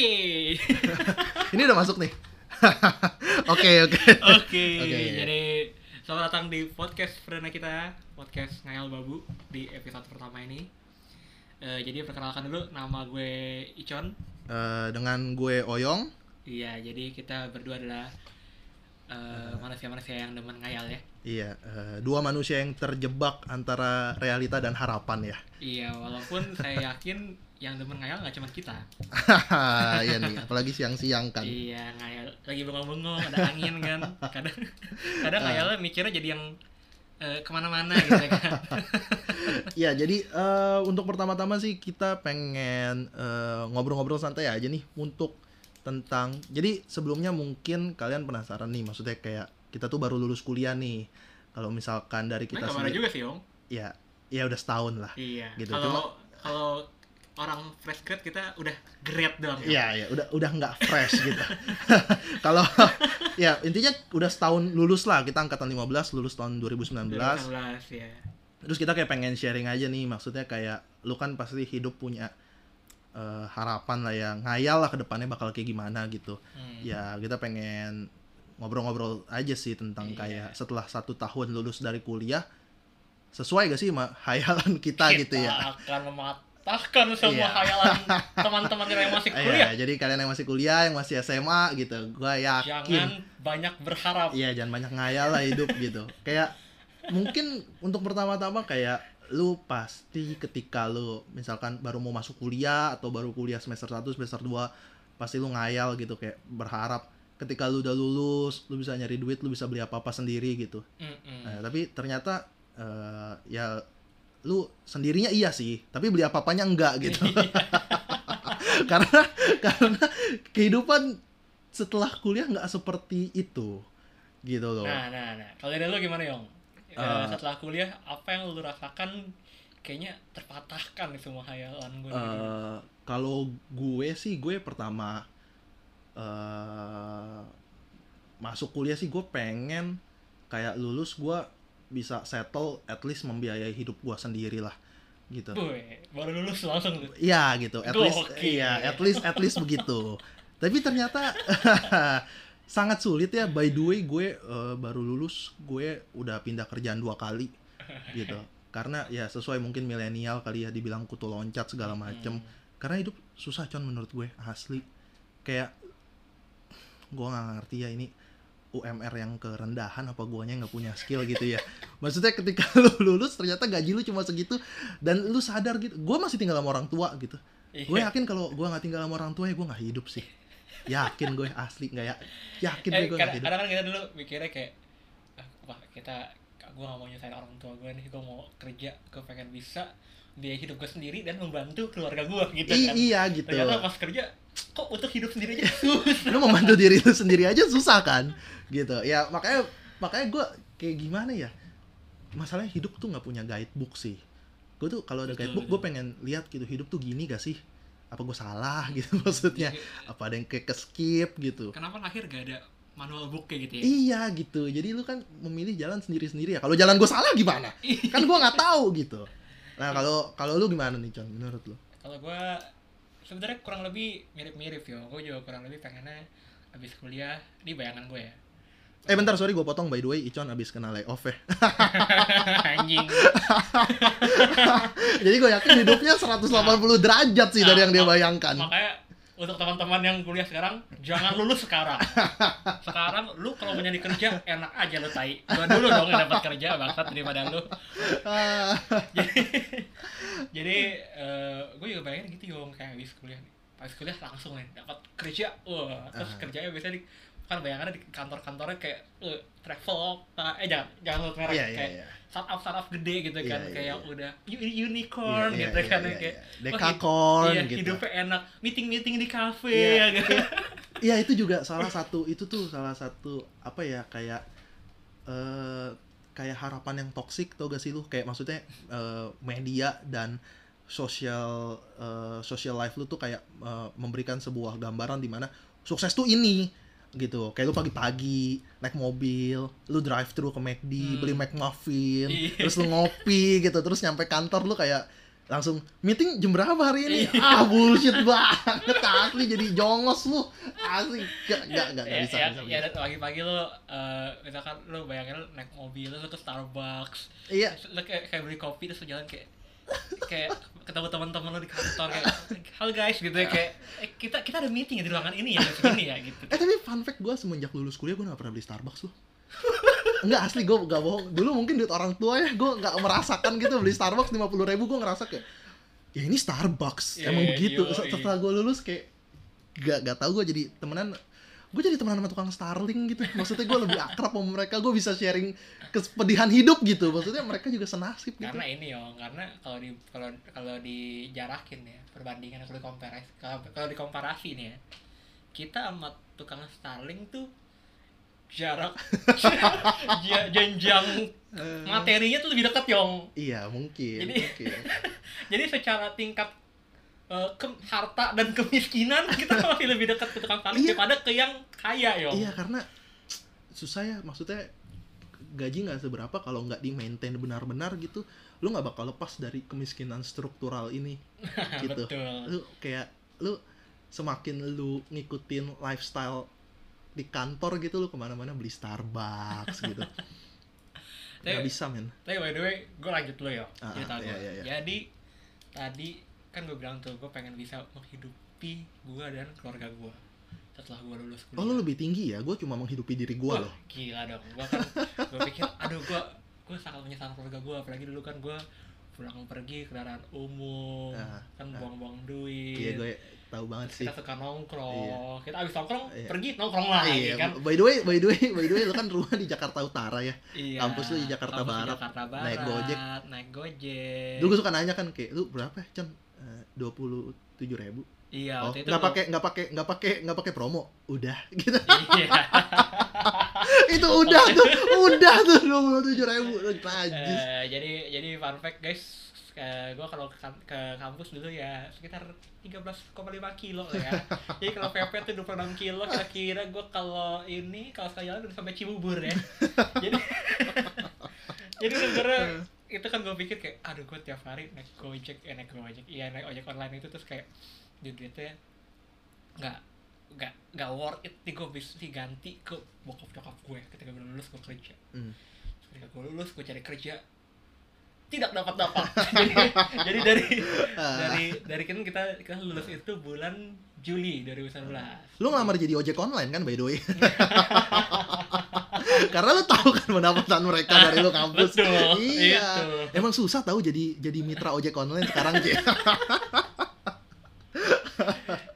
Oke. Ini udah masuk nih. Oke, oke. Oke. Oke. Jadi selamat datang di podcast perdana kita, podcast Ngayal Babu di episode pertama ini. Eh, jadi perkenalkan dulu nama gue Icon. Eh, dengan gue Oyong. Iya, jadi kita berdua adalah eh, manusia-manusia yang demen ngayal ya. Iya, eh, dua manusia yang terjebak antara realita dan harapan ya. Iya, walaupun saya yakin yang demen ngayal nggak cuma kita. Iya nih, apalagi siang-siang kan. Iya, ngayal lagi bengong-bengong, ada angin kan. Kadang kadang ngayalnya mikirnya jadi yang eh, ke mana-mana gitu kan. Iya, jadi eh, untuk pertama-tama sih kita pengen ngobrol-ngobrol santai aja nih untuk tentang. Jadi sebelumnya mungkin kalian penasaran nih, maksudnya kayak kita tuh baru lulus kuliah nih. Kalau misalkan dari Kita ke mana sendiri, juga sih, Om. ya, ya udah setahun lah. Iya. Gitu, Kalau kalau orang fresh grad kita udah grade doang. kan? Iya, ya, udah udah nggak fresh gitu. Kalau ya intinya udah setahun lulus lah, kita angkatan 15 lulus tahun 2019. 2019 ya. Terus kita kayak pengen sharing aja nih, maksudnya kayak lu kan pasti hidup punya eh, harapan lah ya, ngayal lah ke depannya bakal kayak gimana gitu. Hmm. Ya, kita pengen ngobrol-ngobrol aja sih tentang Iya. kayak setelah satu tahun lulus dari kuliah sesuai gak sih sama hayalan kita, gitu ya. akan mematahkan semua Iya. hayalan teman-teman kita yang masih Iya, kuliah. jadi kalian yang masih kuliah, yang masih SMA gitu, gua yakin Jangan banyak berharap. Iya, jangan banyak ngayal lah hidup gitu. Kayak mungkin untuk pertama-tama kayak lu pasti ketika lu misalkan baru mau masuk kuliah atau baru kuliah semester 1, semester 2 pasti lu ngayal gitu kayak berharap ketika lu udah lulus, lu bisa nyari duit, lu bisa beli apa-apa sendiri gitu. Mm-mm. Nah, tapi ternyata eh, ya lu sendirinya iya sih, tapi beli apa-apanya enggak gitu. karena karena kehidupan setelah kuliah nggak seperti itu gitu loh. Nah, nah, nah. Kalau dari lu gimana, Yong? Eh, Eh. setelah kuliah, apa yang lu rasakan kayaknya terpatahkan nih semua hayalan gue. Eh, kalau gue sih gue pertama eh masuk kuliah sih gue pengen kayak lulus gue bisa settle at least membiayai hidup gue sendiri lah gitu. Gue baru lulus langsung tuh. Iya gitu, at least Gokil. iya, at least at least begitu. Tapi ternyata sangat sulit ya. By the way, gue eh, baru lulus, gue udah pindah kerjaan dua kali gitu. Karena ya sesuai mungkin milenial kali ya dibilang kutu loncat segala macem. Hmm. Karena hidup susah con menurut gue asli. Kayak gue nggak ngerti ya ini UMR yang kerendahan apa guanya nggak punya skill gitu ya. Maksudnya ketika lu lulus ternyata gaji lu cuma segitu dan lu sadar gitu. Gue masih tinggal sama orang tua gitu. Gue Iya. yakin kalau gue nggak tinggal sama orang tua ya gue nggak hidup sih. Yakin gue asli nggak ya. Yakin Eh, gue nggak hidup. kadang kan kita dulu mikirnya kayak ah, wah kita gue gak mau nyusahin orang tua gue nih gue mau kerja gue pengen bisa biaya hidup gue sendiri dan membantu keluarga gue gitu I- kan iya gitu. ternyata pas kerja kok untuk hidup sendiri aja susah lu membantu diri lu sendiri aja susah kan gitu ya makanya makanya gue kayak gimana ya masalahnya hidup tuh nggak punya guidebook sih gue tuh kalau ada Betul, guidebook gue pengen lihat gitu hidup tuh gini gak sih apa gue salah gitu maksudnya? Apa ada yang kayak ke skip gitu? Kenapa lahir gak ada manual book kayak gitu ya? Iya gitu. Jadi lu kan memilih jalan sendiri sendiri ya. Kalau jalan gue salah gimana? Kan gue nggak tahu gitu. Nah kalau kalau lu gimana nih Con menurut lu? Kalau gue sebenarnya kurang lebih mirip-mirip yo. Gue juga kurang lebih pengennya habis kuliah di bayangan gue ya eh bentar sorry gue potong. By the way Icon abis kena layoff ya. Anjing. Jadi gue yakin hidupnya 180 derajat sih dari yang dia Nah, bayangkan. Makanya untuk teman-teman yang kuliah sekarang jangan lulus sekarang. Sekarang lu kalau mau nyari kerja enak aja lu tai. Gua dulu dong yang dapat kerja bangsat daripada lu. Jadi jadi gue juga bayangin gitu yong kayak habis kuliah. nih habis kuliah langsung nih dapat kerja wah terus Ah. kerjanya biasanya di kan bayangannya di kantor-kantornya kayak eh, travel eh jangan jangan sebut merek iya iya kayak iya startup startup gede gitu Iya, kan iya, kayak iya. udah unicorn Iya, gitu iya, kan iya, kayak iya. wah, Dekakorn iya, gitu. hidupnya enak meeting meeting di kafe Iya, ya gitu Iya itu juga salah satu itu tuh salah satu apa ya kayak eh kayak harapan yang toksik tau gak sih lu kayak maksudnya eh, media dan social eh, social life lu tuh kayak eh, memberikan sebuah gambaran di mana sukses tuh ini gitu. Kayak lu pagi-pagi naik mobil lu drive thru ke McD Hmm. beli McMuffin Iya. terus lu ngopi gitu. Terus nyampe kantor lu kayak langsung meeting jam berapa hari ini? Ah bullshit banget asli jadi jongos lu. Asli. Gak gak gak, gak ya, bisa, ya, bisa, ya, bisa. pagi-pagi lo eh, misalkan lo bayangin lo naik mobil lo ke Starbucks iya. terus lo kayak, kayak beli kopi terus jalan kayak kayak ketemu teman-teman lo di kantor kayak halo guys gitu ya kayak eh, kita kita ada meeting ya di ruangan ini ya segini ya gitu. Eh tapi fun fact gue semenjak lulus kuliah gue gak pernah beli Starbucks loh. Enggak asli gue gak bohong. Dulu mungkin duit orang tua ya Gue gak merasakan gitu Beli Starbucks 50 ribu Gue ngerasa kayak Ya ini Starbucks. Iya, Emang begitu. yoi. Setelah gue lulus kayak Gak, gak tau gue jadi temenan Gue jadi temenan sama tukang Starling gitu. Maksudnya gue lebih akrab sama mereka. Gue bisa sharing Kesedihan hidup gitu. Maksudnya mereka juga senasib gitu. Karena ini yo karena kalau di kalau kalau dijarakin ya perbandingan kalau dikomparasi kalau dikomparasi nih ya kita sama tukang Starling tuh jarak ja- jenjang Eh, materinya tuh lebih dekat yong. Iya mungkin Jadi- mungkin. jadi secara tingkat eh, ke harta dan kemiskinan kita masih lebih dekat ke tukang Starling Iya. daripada ke yang kaya yong Iya karena susah ya maksudnya gaji nggak seberapa kalau nggak di maintain benar-benar gitu lu nggak bakal lepas dari kemiskinan struktural ini gitu betul lu kayak lu semakin lu ngikutin lifestyle di kantor gitu lu ke mana-mana beli Starbucks gitu nggak bisa men Tapi by the way, gue lanjut dulu ya Ah, cerita gue. iya, iya, iya. Jadi tadi kan gue bilang tuh gue pengen bisa menghidupi gue dan keluarga gue setelah gue lulus kuliah. oh lu lebih tinggi ya gue cuma menghidupi diri gue loh gila dong. Gue kan gue pikir, aduh gue gue sangat menyesal keluarga gue. Apalagi dulu kan gue pulang pergi kendaraan umum, Ah, kan ah. buang-buang duit. iya gue tahu banget sih kita suka nongkrong. Kita abis nongkrong Iya. pergi nongkrong lagi Iya, kan. by the way, by the way, by the way, lu kan rumah di Jakarta Utara ya. Iya. kampus lu di Jakarta Barat, Jakarta Barat, naik Gojek. naik Gojek. Dulu gue suka nanya kan kayak lu berapa ya? Dua puluh tujuh ribu. Iya, Oh, nggak pakai nggak pakai nggak pakai nggak pakai promo. Udah, gitu. Iya. Itu udah tuh, udah tuh dua puluh tujuh ribu. Najis. Eh, jadi jadi fun fact guys, eh, gue kalau ke, ke kampus dulu ya sekitar 13,5 kilo lah ya. Jadi kalau PP tuh 26 kilo, kira-kira gue kalau ini kalau sekali jalan udah sampai Cibubur ya. jadi jadi sebenarnya itu kan gue pikir kayak aduh gue tiap hari naik gojek eh naik gojek iya naik ojek online itu terus kayak duit duitnya nggak nggak nggak worth it nih gue bisa diganti ke bokap nyokap gue ketika gue lulus gue kerja Hmm. ketika gue lulus gue cari kerja tidak dapat dapat jadi, jadi dari Ah. dari dari kan kita kita lulus itu bulan Juli 2019 Lu ngelamar jadi ojek online kan by the way. Karena lu tahu kan pendapatan mereka dari lu kampus. Betul, Iya. itu. Emang susah tahu jadi jadi mitra ojek online sekarang, Ci.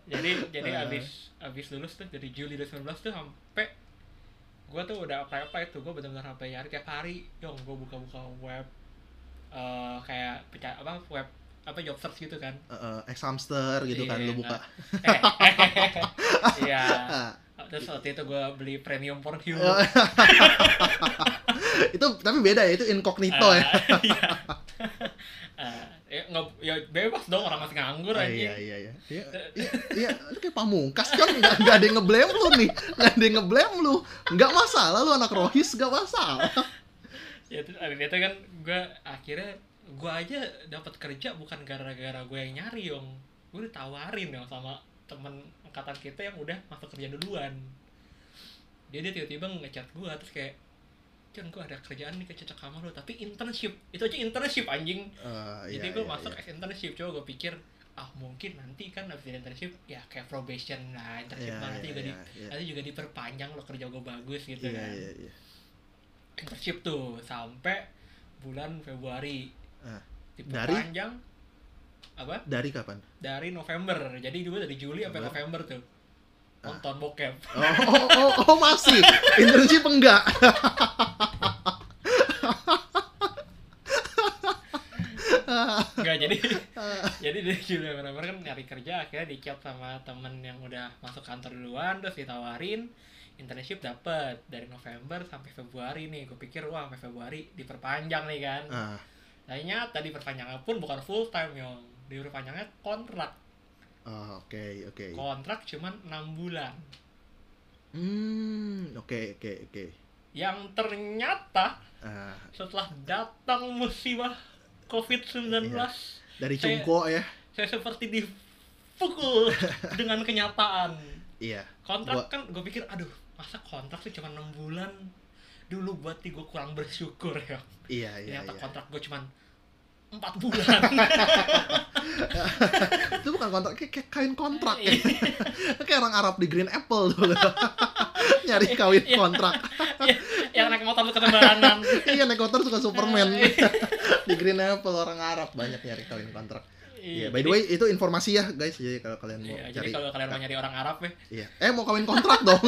jadi jadi Ah. abis abis lulus tuh dari Juli 2019 tuh sampai gue tuh udah apply apply tuh gue benar-benar sampai nyari tiap hari dong gue buka-buka web eh kayak apa web apa job search gitu kan Eh, ex hamster gitu kan Iya, lu buka. iya. Terus waktu itu gue beli premium Pornhub itu tapi beda ya, itu incognito ya. Ah, iya. Ah, ya, nggak ya bebas dong orang masih nganggur Ah, aja iya iya iya. Iya, iya, iya, lu kayak pamungkas kan nggak nggak ada yang ngeblame lu nih. Nggak ada yang ngeblame lu. Nggak masalah lu anak rohis nggak masalah. ya itu abis itu kan gue akhirnya gue aja dapat kerja bukan gara-gara gue yang nyari yong gue ditawarin yong sama temen angkatan kita yang udah masuk kerja duluan. Dia dia tiba-tiba ngechat gue terus kayak Jon gue ada kerjaan nih kecocok sama lo tapi internship itu aja internship anjing. Eh, jadi iya, gue iya, masuk iya. as internship coba gue pikir ah mungkin nanti kan abis dari internship ya kayak probation lah internship Iya, mah nanti iya, juga di iya, iya. nanti juga diperpanjang lo kerja gue bagus gitu Iya kan. iya iya. internship tuh sampai bulan Februari. Ah, diperpanjang apa Dari kapan? dari November jadi dulu dari Juli sampai November. Tuh Ah. nonton bokep Oh, oh, oh, oh, masih. Internship enggak. Enggak jadi jadi dari Juli sampai November kan nyari kerja akhirnya di chat sama temen yang udah masuk kantor duluan terus ditawarin internship dapet dari November sampai Februari nih gue pikir wah sampai Februari diperpanjang nih kan Ah, ternyata diperpanjangnya pun bukan full time yang diperpanjangnya kontrak. Oh, oke oke. kontrak cuman enam bulan. Hmm, oke oke oke. yang ternyata Ah, setelah datang musibah COVID-19 Iya. dari Saya- Cungko ya. saya seperti dipukul dengan kenyataan. Iya. Kontrak Gua- kan gue pikir aduh masa kontrak sih cuma enam bulan? Dulu buat gue kurang bersyukur ya. Iya iya ternyata iya. kontrak gue cuma empat bulan itu bukan kontrak kayak, kain kontrak ya Iya. kayak orang Arab di Green Apple tuh nyari kawin Iya. kontrak yang naik motor lu ketembaran iya naik motor suka Superman Iya. di Green Apple orang Arab banyak nyari kawin kontrak Iya, by the way itu informasi ya guys. Jadi kalau kalian mau Iya, cari jadi kalau kalian mau nyari orang Arab ya Iya. Eh mau kawin kontrak dong.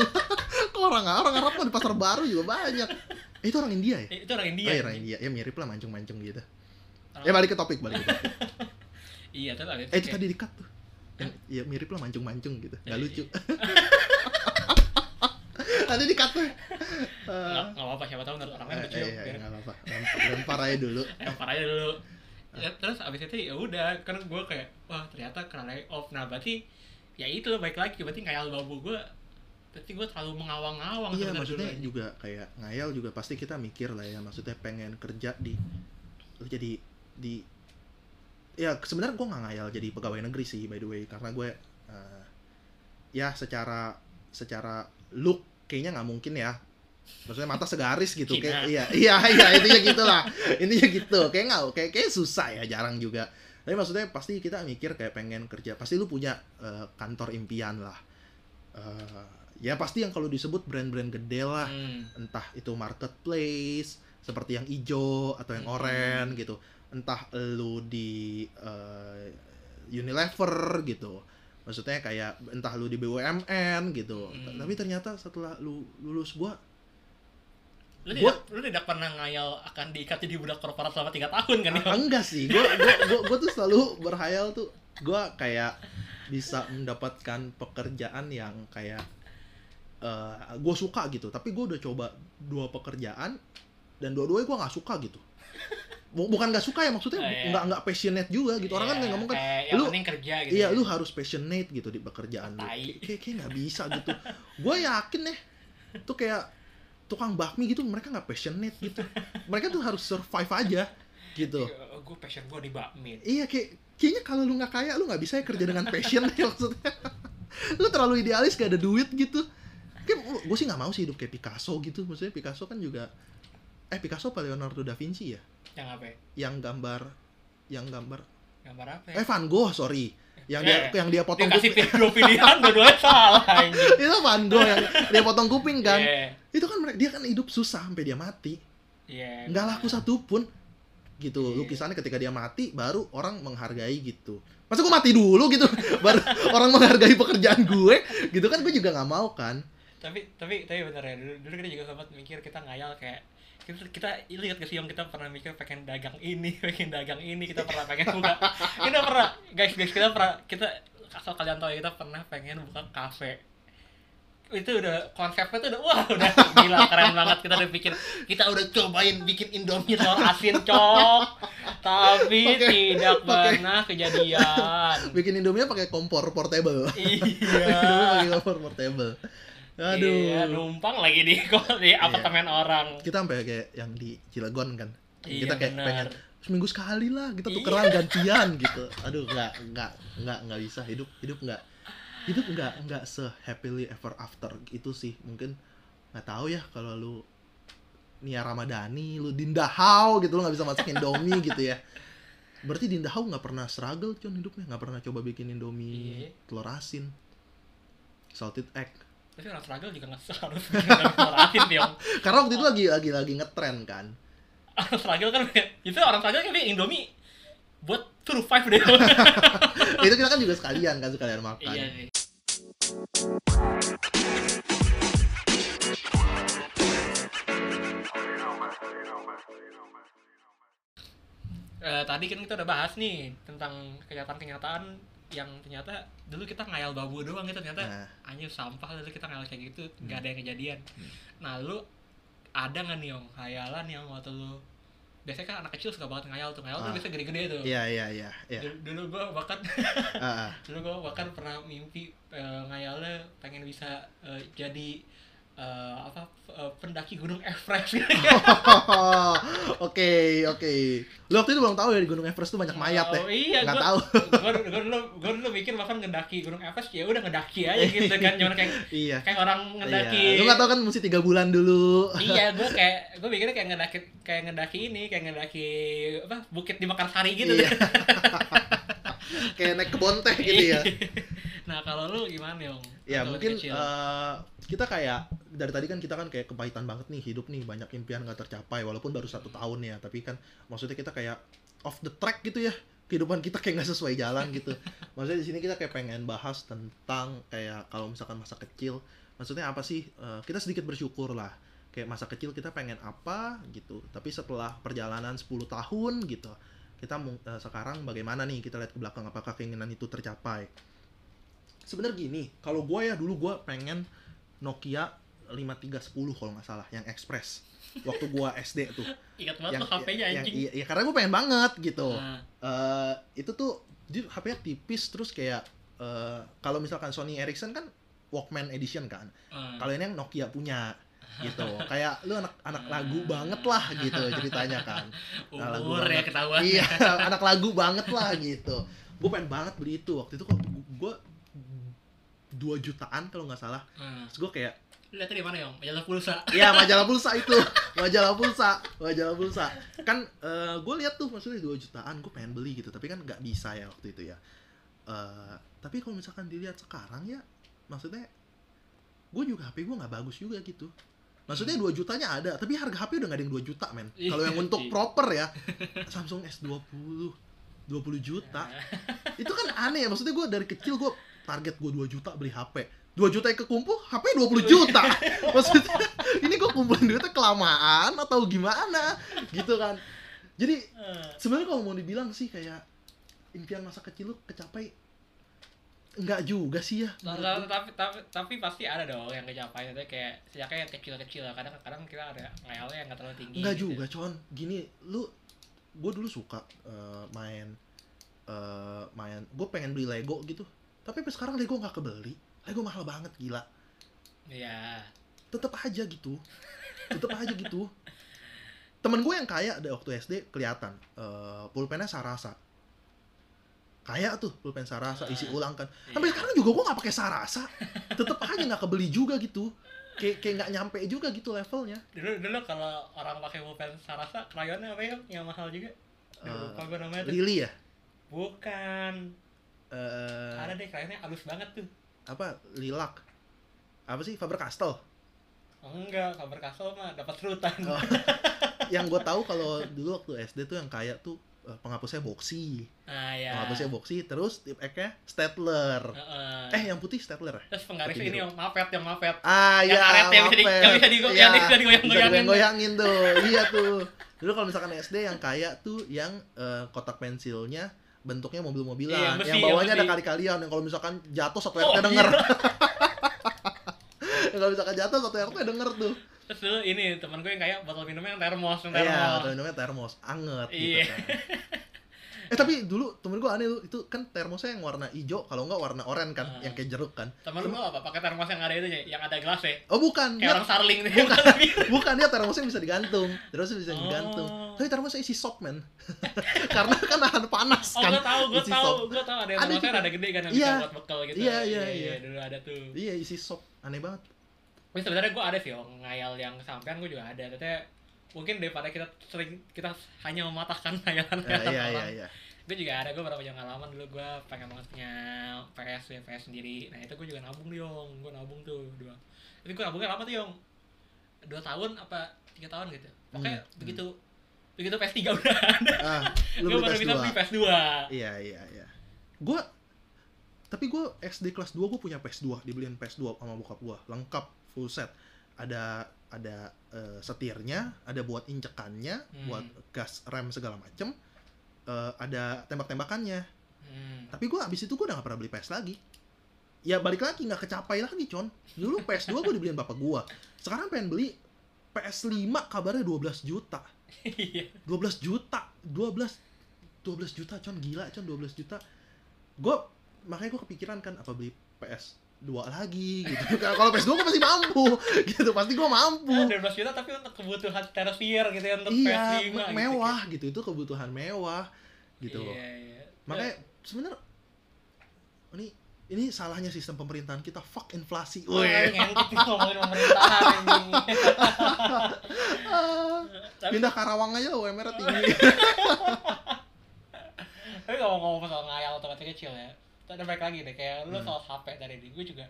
Kok orang orang Arab mah di pasar baru juga banyak. Eh, itu orang India ya? eh, itu orang India Oh, iya, orang India. Ya mirip lah mancung-mancung gitu. Ya balik ke topik, balik ke topik. iya tuh lah Eh itu tadi dikat tuh. Yang, ya mirip lah mancung-mancung gitu. Gak Iya, lucu. Tadi dikat tuh. Eh, nggak nggak apa-apa siapa tahu menurut orang lain eh, lucu iya, biar nggak apa-apa. Lempar, aja dulu. lempar aja dulu Ya, terus abis itu ya udah kan gue kayak wah ternyata kena off nah berarti ya itu loh baik lagi berarti ngayal babu gue berarti gue terlalu mengawang-awang Iya maksudnya dulu. juga kayak ngayal juga pasti kita mikir lah ya maksudnya pengen kerja di lu jadi di ya sebenarnya gue nggak ngayal jadi pegawai negeri sih by the way. Karena gue eh, ya secara secara look kayaknya nggak mungkin ya. Maksudnya mata segaris gitu kayak iya iya iya intinya gitulah intinya gitu. Kayak nggak kayak kayak susah ya jarang juga. Tapi maksudnya pasti kita mikir kayak pengen kerja pasti lu punya eh, kantor impian lah. Eh, ya pasti yang kalau disebut brand-brand gede lah. Hmm. entah itu marketplace seperti yang hijau atau yang Hmm. oranye gitu entah lu di eh, Unilever gitu. Maksudnya kayak entah lu di BUMN gitu. Hmm. tapi ternyata setelah lu lulus gua lu Gua- tidak lu tidak pernah ngayal akan diikat jadi budak korporat selama tiga tahun kan ya enggak sih. Gua gua, gua gua tuh selalu berhayal tuh. Gua kayak bisa mendapatkan pekerjaan yang kayak eh gue suka gitu. Tapi gue udah coba dua pekerjaan dan dua-duanya gue nggak suka gitu bukan nggak suka ya maksudnya Oh, iya. nggak nggak passionate juga gitu orang kan Iya, ngomong kan yang lu- kerja gitu iya ya. lu harus passionate gitu di pekerjaan lu kayak nggak bisa gitu gue yakin deh tuh kayak tukang bakmi gitu mereka nggak passionate gitu mereka tuh harus survive aja gitu gue Oh, passion gue di bakmi Iya kayak kayaknya kalau lu nggak kaya lu nggak bisa ya kerja dengan passion ya maksudnya. lu terlalu idealis gak ada duit gitu. Kayak gue sih nggak mau sih hidup kayak Picasso gitu. Maksudnya Picasso kan juga eh Picasso apa Leonardo da Vinci ya? yang apa ya? Yang gambar yang gambar gambar apa ya? eh Van Gogh sorry. Yang dia Eh, yang dia dia potong kasih kuping. dua pilihan dua-duanya salah itu Van Gogh yang dia potong kuping kan. Iya, Itu kan mereka dia kan hidup susah sampai dia mati. iya nggak laku satu pun gitu Iya. lukisannya ketika dia mati baru orang menghargai gitu masa gue mati dulu gitu baru orang menghargai pekerjaan gue gitu kan gue juga nggak mau kan tapi tapi tapi bener ya dulu, dulu kita juga sempat mikir kita ngayal kayak kita kita lihat ke siang kita pernah mikir pengen dagang ini pengen dagang ini. Kita pernah pengen buka. Kita pernah guys guys kita pernah kita asal kalian tahu ya kita pernah pengen buka kafe. Itu udah konsepnya tuh udah wah udah gila keren banget. Kita udah pikir kita udah cobain bikin indomie telur asin cok. Tapi Pakai- tidak pernah kejadian. Bikin indomie pakai kompor portable. Iya. Indomie pakai kompor portable aduh. Iya, numpang lagi di di apartemen orang. Kita sampai kayak yang di Cilegon kan. Iya, kita kayak benar. pengen seminggu sekali lah kita Iya. tukeran gantian gitu. Aduh nggak nggak nggak nggak bisa hidup hidup nggak hidup nggak nggak se happily ever after itu sih. Mungkin nggak tahu ya kalau lu Nia Ramadhani lu Dinda Hau gitu lu nggak bisa masak Indomie gitu ya. Berarti Dinda Hau nggak pernah struggle con hidupnya? Nggak pernah coba bikin Indomie Iya. telur asin salted egg tapi orang struggle juga nggak harus asin Tiong karena waktu itu lagi lagi lagi ngetren kan. Orang struggle kan itu orang struggle kan indomie buat survive deh. Itu kita kan juga sekalian kan sekalian makan. Iya sih Eh, tadi kan kita udah bahas nih tentang kenyataan-kenyataan yang ternyata dulu kita ngayal babu doang gitu ternyata Nah. anjir sampah dulu kita ngayal kayak gitu nggak Hmm. ada yang kejadian Hmm. nah lu ada nggak nih yang khayalan yang waktu lu biasanya kan anak kecil suka banget ngayal tuh ngayal tuh Ah. biasanya gede-gede tuh Iya iya iya iya. dulu, gua bahkan Ah, ah. dulu gua bahkan pernah mimpi eh, ngayalnya pengen bisa eh, jadi eh, apa eh, pendaki gunung Everest gitu. Oke, oke. Lu waktu itu belum tahu ya di Gunung Everest tuh banyak mayat ya? Oh, iya, Nggak tahu. Gua, gua dulu, gua dulu mikir bahkan ngedaki gunung Everest ya udah ngedaki aja gitu kan, cuman kayak Iya. kayak orang ngedaki. Iya. Lu nggak tahu kan mesti tiga bulan dulu. iya, gue kayak gue mikirnya kayak ngedaki kayak ngedaki ini, kayak ngedaki apa bukit di Mekarsari gitu. Iya. Kayak naik kebon teh gitu ya. Nah kalau lu gimana yong? Ya Waktu mungkin kecil? eh, kita kayak dari tadi kan kita kan kayak kepahitan banget nih hidup nih banyak impian nggak tercapai walaupun baru satu tahun ya tapi kan maksudnya kita kayak off the track gitu ya kehidupan kita kayak nggak sesuai jalan gitu maksudnya di sini kita kayak pengen bahas tentang kayak kalau misalkan masa kecil maksudnya apa sih Eh, kita sedikit bersyukur lah kayak masa kecil kita pengen apa gitu tapi setelah perjalanan 10 tahun gitu kita eh, sekarang bagaimana nih kita lihat ke belakang apakah keinginan itu tercapai sebenarnya gini kalau gue ya dulu gue pengen Nokia 5310 kalau nggak salah yang Express. Waktu gue SD tuh. Ingat banget yang, tuh HP-nya anjing. iya, iya, karena gue pengen banget gitu. Nah, Eh, itu tuh dia HP-nya tipis terus kayak eh, kalau misalkan Sony Ericsson kan Walkman edition kan. Eh. kalau ini yang Nokia punya gitu. Kayak lu anak anak lagu banget lah gitu ceritanya kan. Nah, lagu umur ya banget. ketahuan. iya anak lagu banget lah gitu. Gue pengen banget beli itu. Waktu itu kok gue dua jutaan kalau nggak salah. Hmm. terus gue kayak Lihat di mana yong? Majalah pulsa. ya majalah pulsa itu. Majalah pulsa majalah pulsa. Kan gue lihat tuh maksudnya 2 jutaan gue pengen beli gitu. Tapi kan nggak bisa ya waktu itu ya. Eh, tapi kalau misalkan dilihat sekarang ya maksudnya gue juga HP gue nggak bagus juga gitu. Maksudnya 2 jutanya ada tapi harga HP udah nggak ada yang 2 juta men. Kalau yang Iya, untuk iya. proper ya Samsung S20 20 juta. Itu kan aneh ya maksudnya gue dari kecil gue target gue 2 juta beli HP 2 juta yang kekumpul HP 20 juta. Maksudnya ini gue kumpulin duitnya kelamaan atau gimana? Gitu kan. Jadi Eh, sebenarnya kalau mau dibilang sih kayak impian masa kecil lu kecapai enggak juga sih ya. Gua. tapi, tapi tapi pasti ada dong yang kecapai. Itu kayak sejaknya yang kecil-kecil lah. Kadang kadang kita ada ngayalnya yang nggak terlalu tinggi enggak gitu. juga con. Gini lu gue dulu suka eh, main eh, main gue pengen beli Lego gitu tapi sampai sekarang Lego nggak kebeli. Lego mahal banget gila. Iya. Tetep aja gitu. Tetep aja gitu. Temen gue yang kaya dari waktu SD kelihatan. Eh, pulpennya Sarasa. Kaya tuh pulpen Sarasa isi ulang kan. sampai Iya. sekarang juga gue nggak pakai Sarasa. Tetep aja nggak kebeli juga gitu. Kayak kayak nggak nyampe juga gitu levelnya. Dulu dulu kalau orang pakai pulpen Sarasa krayonnya apa ya? Yang mahal juga. Gue namanya tuh? Lili ya? Bukan Eh, ada deh krayonnya halus banget tuh. apa? Lilak. Apa sih? Faber Castell? Oh, enggak Faber Castell mah dapat serutan Oh. yang gue tahu kalau dulu waktu SD tuh yang kaya tuh eh, penghapusnya boxy. Nah ya penghapusnya boxy terus tip eknya Stadler. Heeh. eh yang putih Stadler ya? Terus penggarisnya putih ini yang mapet yang mapet. Ah Yang ya karet yang bisa di- Mapet. yang bisa digo- Iya, yang bisa goyangin tuh. iya tuh. Dulu kalau misalkan SD yang kaya tuh yang eh, kotak pensilnya bentuknya Iya, mobil-mobilan yang besi, yang bawahnya ada besi. kali-kalian. Yang kalau misalkan jatuh satu Oh, RT denger. Iya. kalau misalkan jatuh satu RT denger tuh. Terus dulu ini teman gue yang kayak botol minumnya yang termos yang iya termos. atau minumnya termos. Anget Iya. gitu kan eh tapi dulu temen gua aneh tuh itu kan termosnya yang warna hijau kalau nggak warna oranye kan Ah. yang kayak jeruk kan. Teman gue apa? Pakai termos yang ada itu ya yang ada gelas ya oh bukan. Kayak dia, orang sarling nih. Bukan. bukan dia termosnya bisa digantung. Terus bisa Oh. digantung. Tapi termosnya isi sop men karena kan nahan panas oh kan. gue tahu gue tahu gue tahu ada yang Ada termosnya ada gede kan yang Iya. bisa buat bekal gitu. Iya, iya, iya. dulu ada tuh. Iya isi sop aneh banget. Tapi sebenarnya gue ada sih oh, ngayal yang sampean gue juga ada. Tapi mungkin daripada kita sering kita hanya mematahkan hayalan Eh, iya iya iya. Gue juga ada gue beberapa pengalaman dulu gue pengen banget punya PS ya PS sendiri. Nah itu gue juga nabung nih yong. Gue nabung tuh dua. Tapi gue nabungnya lama tuh yong. Dua tahun apa tiga tahun gitu. Pokoknya Hmm, begitu begitu PS 3 udah ada. Ah gue baru bisa PS2 beli PS 2 iya iya iya. Gua tapi gua SD kelas 2 gua punya PS2 dibeliin PS2 sama bokap gua. Lengkap full set ada ada eh, setirnya ada buat incekannya Hmm. buat gas rem segala macem Eh, ada tembak-tembakannya. Hmm. tapi gua abis itu gua udah gak pernah beli PS lagi. Ya balik lagi nggak kecapai lagi con. Dulu PS2 gua dibeliin bapak gua. Sekarang pengen beli PS5 kabarnya 12 juta. Iya. 12 juta. 12 12 juta con. Gila con 12 juta. Gue makanya gue kepikiran kan apa beli PS dua lagi gitu. Kalau PS2 gue masih mampu gitu. Pasti gue mampu. 12 juta tapi untuk kebutuhan tersier gitu ya untuk iya PS5 me- mewah gitu. Itu kebutuhan mewah gitu Iya, iya. makanya sebenarnya ini ini salahnya sistem pemerintahan kita. Fuck inflasi. Nih ngomongin pemerintahan. Tapi- pindah Karawang aja UMR tinggi. Tapi kalau ngomong soal ngayal masih kecil ya, ada baik lagi deh kayak lu Hmm. soal HP tadi nih, gue juga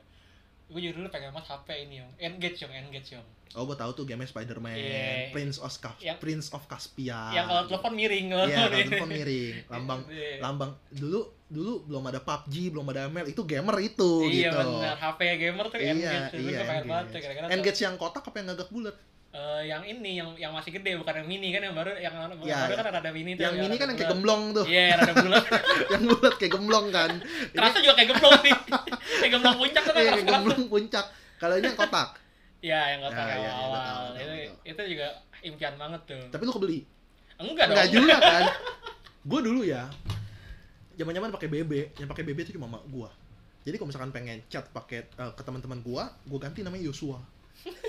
gue juga dulu pengen banget HP ini yang Engage yang Engage yang oh gue tahu tuh game Spider-Man Iya. Prince of Cas- Yang- Prince of Caspia yang kalau telepon miring loh. Iya, kalau telepon miring. Lambang Iya. lambang dulu dulu belum ada PUBG, belum ada ML, itu gamer itu Iya gitu. benar, HP gamer tuh Iya, Engage. Iya, gue pengen banget tuh Engage. yang kotak apa yang agak bulat? Eh, yang ini yang yang masih gede bukan yang mini kan yang baru yang, yang Iya, baru iya. kan ada mini tuh. Yang mini rada kan yang kayak gemblong tuh. Iya, yang rada bulat. yang bulat kayak gemblong kan. Kerasa juga kayak gemblong nih. kayak gemblong puncak tuh kan iya, keras kayak gemblong puncak. Kalau ini yang kotak. Iya, yang kotak Ya, iya, iya, awal. betul, betul, Itu itu juga impian banget tuh. Tapi lu kebeli. Enggak dong. Enggak juga kan. Gue dulu ya zaman-zaman pakai BB, yang pakai BB itu cuma mak gua. Jadi kalau misalkan pengen chat pakai eh, ke teman-teman gua, gua ganti namanya Yosua.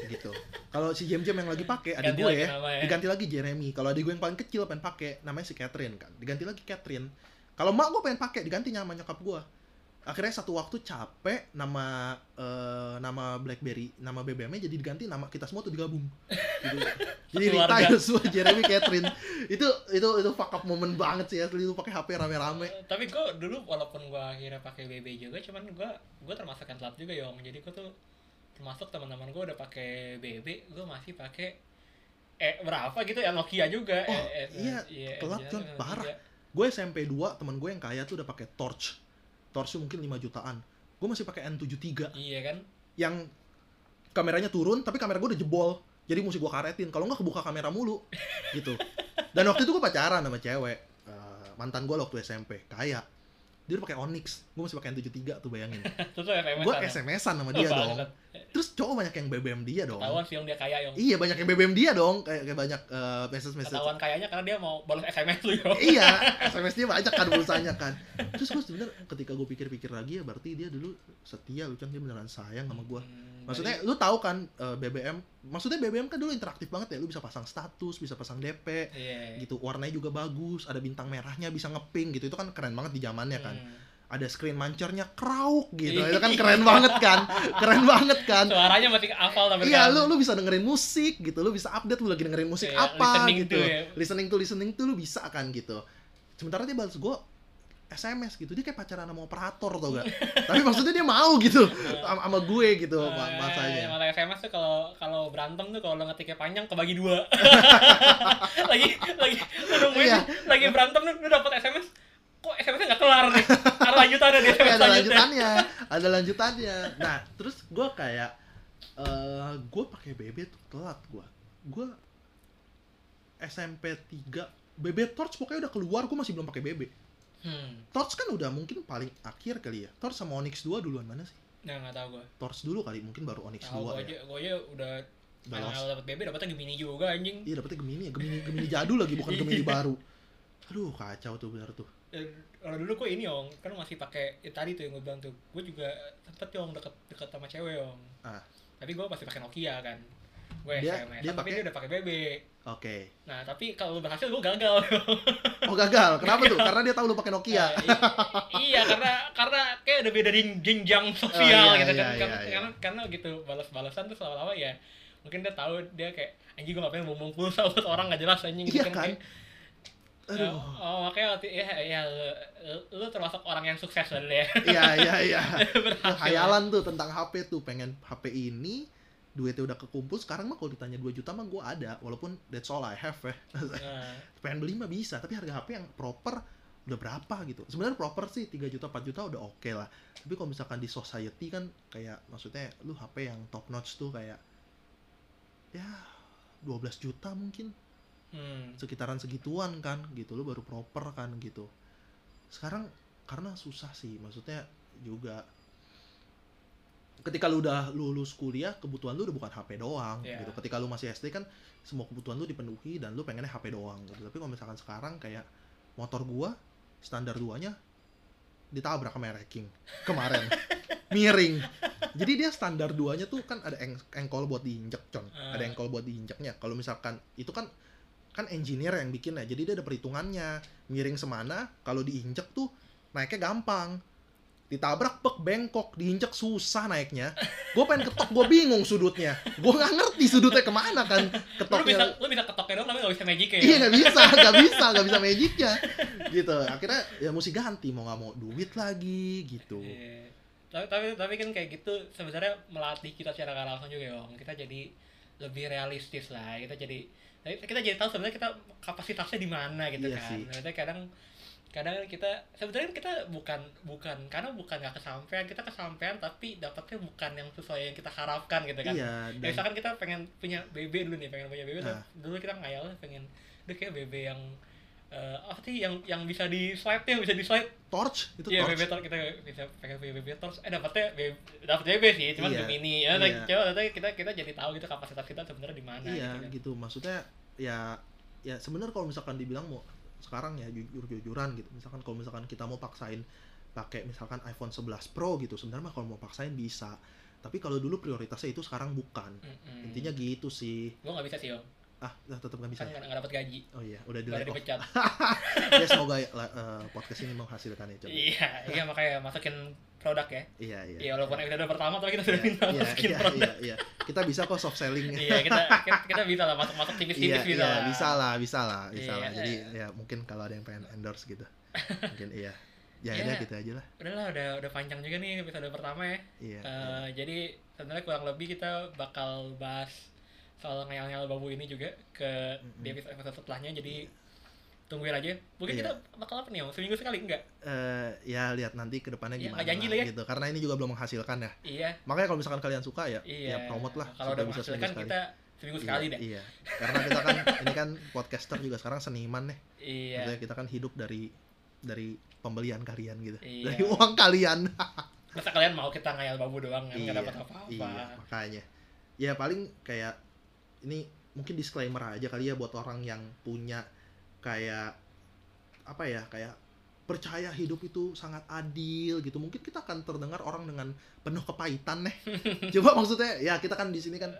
Gitu. Kalau si Jam Jam yang lagi pakai Ganti gue lagi ya, namanya. diganti lagi Jeremy. Kalau adik gue yang paling kecil pengen pakai namanya si Catherine kan, diganti lagi Catherine. Kalau mak gue pengen pakai diganti nama nyokap gua. Akhirnya satu waktu capek nama eh, nama BlackBerry, nama BBM-nya jadi diganti nama kita semua tuh digabung. Gitu. jadi Rita, Keluarga. Yosua, Jeremy, Catherine. itu itu itu fuck up moment banget sih asli lu pakai HP rame-rame. Eh, Tapi gue dulu walaupun gue akhirnya pakai BB juga, cuman gue gue termasuk yang telat juga yong. Jadi gue tuh termasuk teman-teman gue udah pakai BB, gue masih pakai eh berapa gitu ya Nokia juga. Oh, eh, eh, iya, telat, iya, iya. Parah. Gue SMP 2, teman gue yang kaya tuh udah pakai torch. Torch mungkin 5 jutaan. Gue masih pakai N73 Iya kan? yang kameranya turun tapi kamera gue udah jebol. Jadi mesti gue karetin. Kalau nggak kebuka kamera mulu gitu. Dan waktu itu gue pacaran sama cewek. Eh, mantan gue waktu SMP, kaya. Dia udah pakai Onyx, gue masih pakai N73 tuh bayangin. Gue SMS-an sama dia dong. Terus cowok banyak yang BBM dia dong. Ketahuan sih yang dia kaya yang Iya banyak yang BBM dia dong, kayak, kayak banyak eh, message-message. ketahuan kayanya karena dia mau balas SMS lu yo. iya, SMS dia banyak kan pulsanya kan. Terus gue sebenarnya ketika gue pikir-pikir lagi ya berarti dia dulu setia lu kan dia beneran sayang sama gue. Hmm, Maksudnya lu tahu kan eh, BBM, maksudnya BBM kan dulu interaktif banget ya, lu bisa pasang status, bisa pasang DP, iya. gitu. Warnanya juga bagus, ada bintang merahnya bisa ngeping gitu. Itu kan keren banget di zamannya kan. Hmm. Ada screen mancernya krauk gitu. Iya. Itu kan keren banget kan. Keren banget kan. Suaranya masih hafal tapi Iya, kan. lu lu bisa dengerin musik gitu, lu bisa update lu lagi dengerin musik Iya, apa listening gitu. to ya. Listening to listening to lu bisa kan gitu. Sementara dia balas gua SMS gitu, dia kayak pacaran sama operator tau gak? Tapi maksudnya dia mau gitu sama, sama gue gitu ma- Eh, masanya. Malah SMS tuh kalau kalau berantem tuh kalau lo ngetiknya panjang kebagi dua. lagi lagi lu nungguin Iya. lagi berantem nih lu dapet SMS kok SMS-nya nggak kelar nih. Ada lanjutannya di SMS ada lanjutannya, ada lanjutannya. Nah, terus gua kayak eh gue pakai BB tuh telat gua. Gua SMP 3 BB Torch pokoknya udah keluar, gue masih belum pakai BB. Hmm. Torch kan udah mungkin paling akhir kali ya. Torch sama Onyx 2 duluan mana sih? Nah, nggak tahu gua. Torch dulu kali, mungkin baru Onyx Tahu 2 gua ya. aja, gua aja udah lost. dapet BB dapetnya Gemini juga anjing. Iya dapetnya Gemini, ya. Gemini, Gemini jadul lagi bukan Gemini baru. Aduh kacau tuh bener tuh. Dan kalau dulu kok ini yong kan masih pakai ya, tadi tuh yang gue bilang tuh gue juga sempet yong deket deket sama cewek yong Ah. tapi gue masih pakai Nokia kan gue Dia- SMS dia tapi pakai- dia udah pakai BB Oke. nah tapi kalau lu berhasil gue gagal Oh gagal, kenapa tuh? Karena dia tahu lu pakai Nokia. Eh, i- iya karena karena kayak udah beda jenjang sosial Oh, iya, gitu iya, kan iya, karena, iya. karena karena gitu balas-balasan tuh lama-lama ya mungkin dia tahu dia kayak anjing gue ngapain ngomong pulsa buat orang gak jelas anjing gitu Iya kan? kayak, Aduh. oh makanya waktu ya ya lu, lu termasuk orang yang sukses dulu ya Iya iya iya. Berhasil. Hayalan tuh tentang HP tuh pengen HP ini duitnya udah kekumpul sekarang mah kalau ditanya 2 juta mah gue ada walaupun that's all I have ya Nah, pengen beli mah bisa tapi harga HP yang proper udah berapa gitu sebenarnya proper sih 3 juta 4 juta udah oke lah tapi kalau misalkan di society kan kayak maksudnya lu HP yang top notch tuh kayak ya 12 juta mungkin hmm. sekitaran segituan kan gitu. Lu baru proper kan gitu. Sekarang karena susah sih. Maksudnya juga ketika lu udah lulus kuliah kebutuhan lu udah bukan HP doang Iya. gitu. Ketika lu masih SD kan semua kebutuhan lu dipenuhi dan lu pengennya HP doang gitu. Tapi kalau misalkan sekarang kayak motor gua standar duanya ditabrak sama King kemarin. Miring. Jadi dia standar duanya tuh kan ada eng- engkol buat diinjek con. Ah. ada engkol buat diinjeknya. Kalau misalkan itu kan kan engineer yang bikin ya jadi dia ada perhitungannya miring semana kalau diinjek tuh naiknya gampang. Ditabrak pek bengkok diinjek susah naiknya. Gue pengen ketok gue bingung sudutnya. Gue nggak ngerti sudutnya ke mana kan lu bisa ketoknya lu bisa ketoknya dong tapi gak bisa magic ya? Iya nggak bisa nggak bisa nggak bisa magicnya. Gitu. Akhirnya ya mesti ganti mau nggak mau duit lagi gitu. Iya. tapi tapi tapi kan kayak gitu sebenarnya melatih kita secara langsung juga ya kita jadi lebih realistis lah kita jadi kita jadi tahu sebenarnya kita kapasitasnya di mana gitu Iya kan sih. Maksudnya kadang kadang kita sebenarnya kita bukan bukan karena bukan nggak kesampaian kita kesampaian tapi dapatnya bukan yang sesuai yang kita harapkan gitu kan iya Ya, dan misalkan kita pengen punya BB dulu nih, pengen punya BB Nah. dulu kita ngayal pengen udah kayak BB yang eh, apa sih yang yang bisa di slide yang bisa di slide torch itu Iya torch. BB torch kita bisa punya BB torch. Eh dapetnya BB dapet BB sih cuman Iya, Gemini. Ya iya. coba kita kita jadi tahu gitu kapasitas kita sebenarnya di mana iya gitu kan. gitu. Maksudnya ya ya sebenarnya kalau misalkan dibilang mau sekarang ya jujur jujuran gitu. Misalkan kalau misalkan kita mau paksain pakai misalkan iPhone 11 Pro gitu sebenarnya mah kalau mau paksain bisa. Tapi kalau dulu prioritasnya itu sekarang bukan. Mm-mm. intinya gitu sih. Gua nggak bisa sih om ah nah, tetap nggak bisa kan ya? nggak dapet gaji oh iya udah di dipecat ya semoga ya, eh, podcast ini menghasilkan ya coba iya iya makanya masukin produk ya iya iya iya walaupun episode pertama tapi kita sudah minta iya, masukin iya, produk iya, iya. kita bisa kok soft selling iya kita kita, kita bisa lah masuk masuk tipis-tipis iya, bisa iya, lah bisa lah, bisa lah, bisa Iya. lah. Jadi ya mungkin kalau ada yang pengen endorse gitu, mungkin iya. Ya Iya. udah gitu aja lah. udahlah udah udah panjang juga nih episode pertama ya Iya. Eh, jadi sebenarnya kurang lebih kita bakal bahas soal ngayal-ngayal babu ini juga ke di episode episode setelahnya jadi tungguin aja mungkin Iya. kita bakal apa nih om seminggu sekali enggak Eh, ya lihat nanti ke depannya Iya, gimana janji lah, ya. gitu. Karena ini juga belum menghasilkan ya. iya Makanya kalau misalkan kalian suka ya, iya ya promote lah. kalau udah bisa seminggu menghasilkan sekali. kita seminggu Iya, sekali deh Iya. Karena kita kan ini kan podcaster juga sekarang seniman nih. iya Maksudnya kita kan hidup dari dari pembelian kalian gitu. Iya. Dari uang kalian. masa kalian mau kita ngayal babu doang kan nggak Iya, dapat apa-apa Iya, makanya. Ya paling kayak ini mungkin disclaimer aja kali ya buat orang yang punya kayak apa ya, kayak percaya hidup itu sangat adil gitu. Mungkin kita akan terdengar orang dengan penuh kepahitan nih. Coba maksudnya ya kita kan di sini kan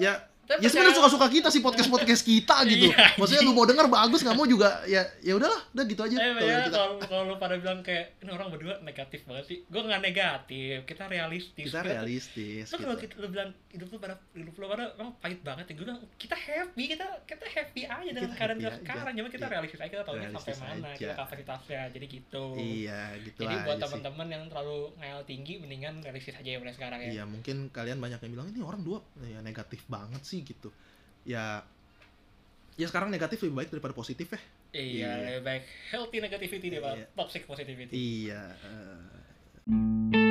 ya Tapi ya sebenarnya suka-suka kita sih podcast-podcast kita gitu. Iya, Maksudnya lu mau denger bagus nggak mau juga ya ya udahlah, udah gitu aja. Eh, Kalau ya, kita kalau kalau lu pada bilang kayak ini orang berdua negatif banget sih. Gue nggak negatif, kita realistis. kita realistis Lu gitu. kalau kita, lu bilang hidup lu pada hidup lu pada emang pahit banget ya gue bilang kita happy kita kita happy aja dengan Kita keadaan aja. sekarang cuma kita Iya. realistis aja kita tahu sampai mana aja. kita kapasitasnya jadi gitu Iya, gitu jadi buat teman-teman yang terlalu ngayal tinggi mendingan realistis aja ya mulai sekarang ya Iya mungkin kalian banyak yang bilang ini orang dua ya negatif banget sih gitu. Ya ya sekarang negatif lebih baik daripada positif ya. iya Iya. lebih baik healthy negativity daripada Iya. toxic positivity Iya. eh,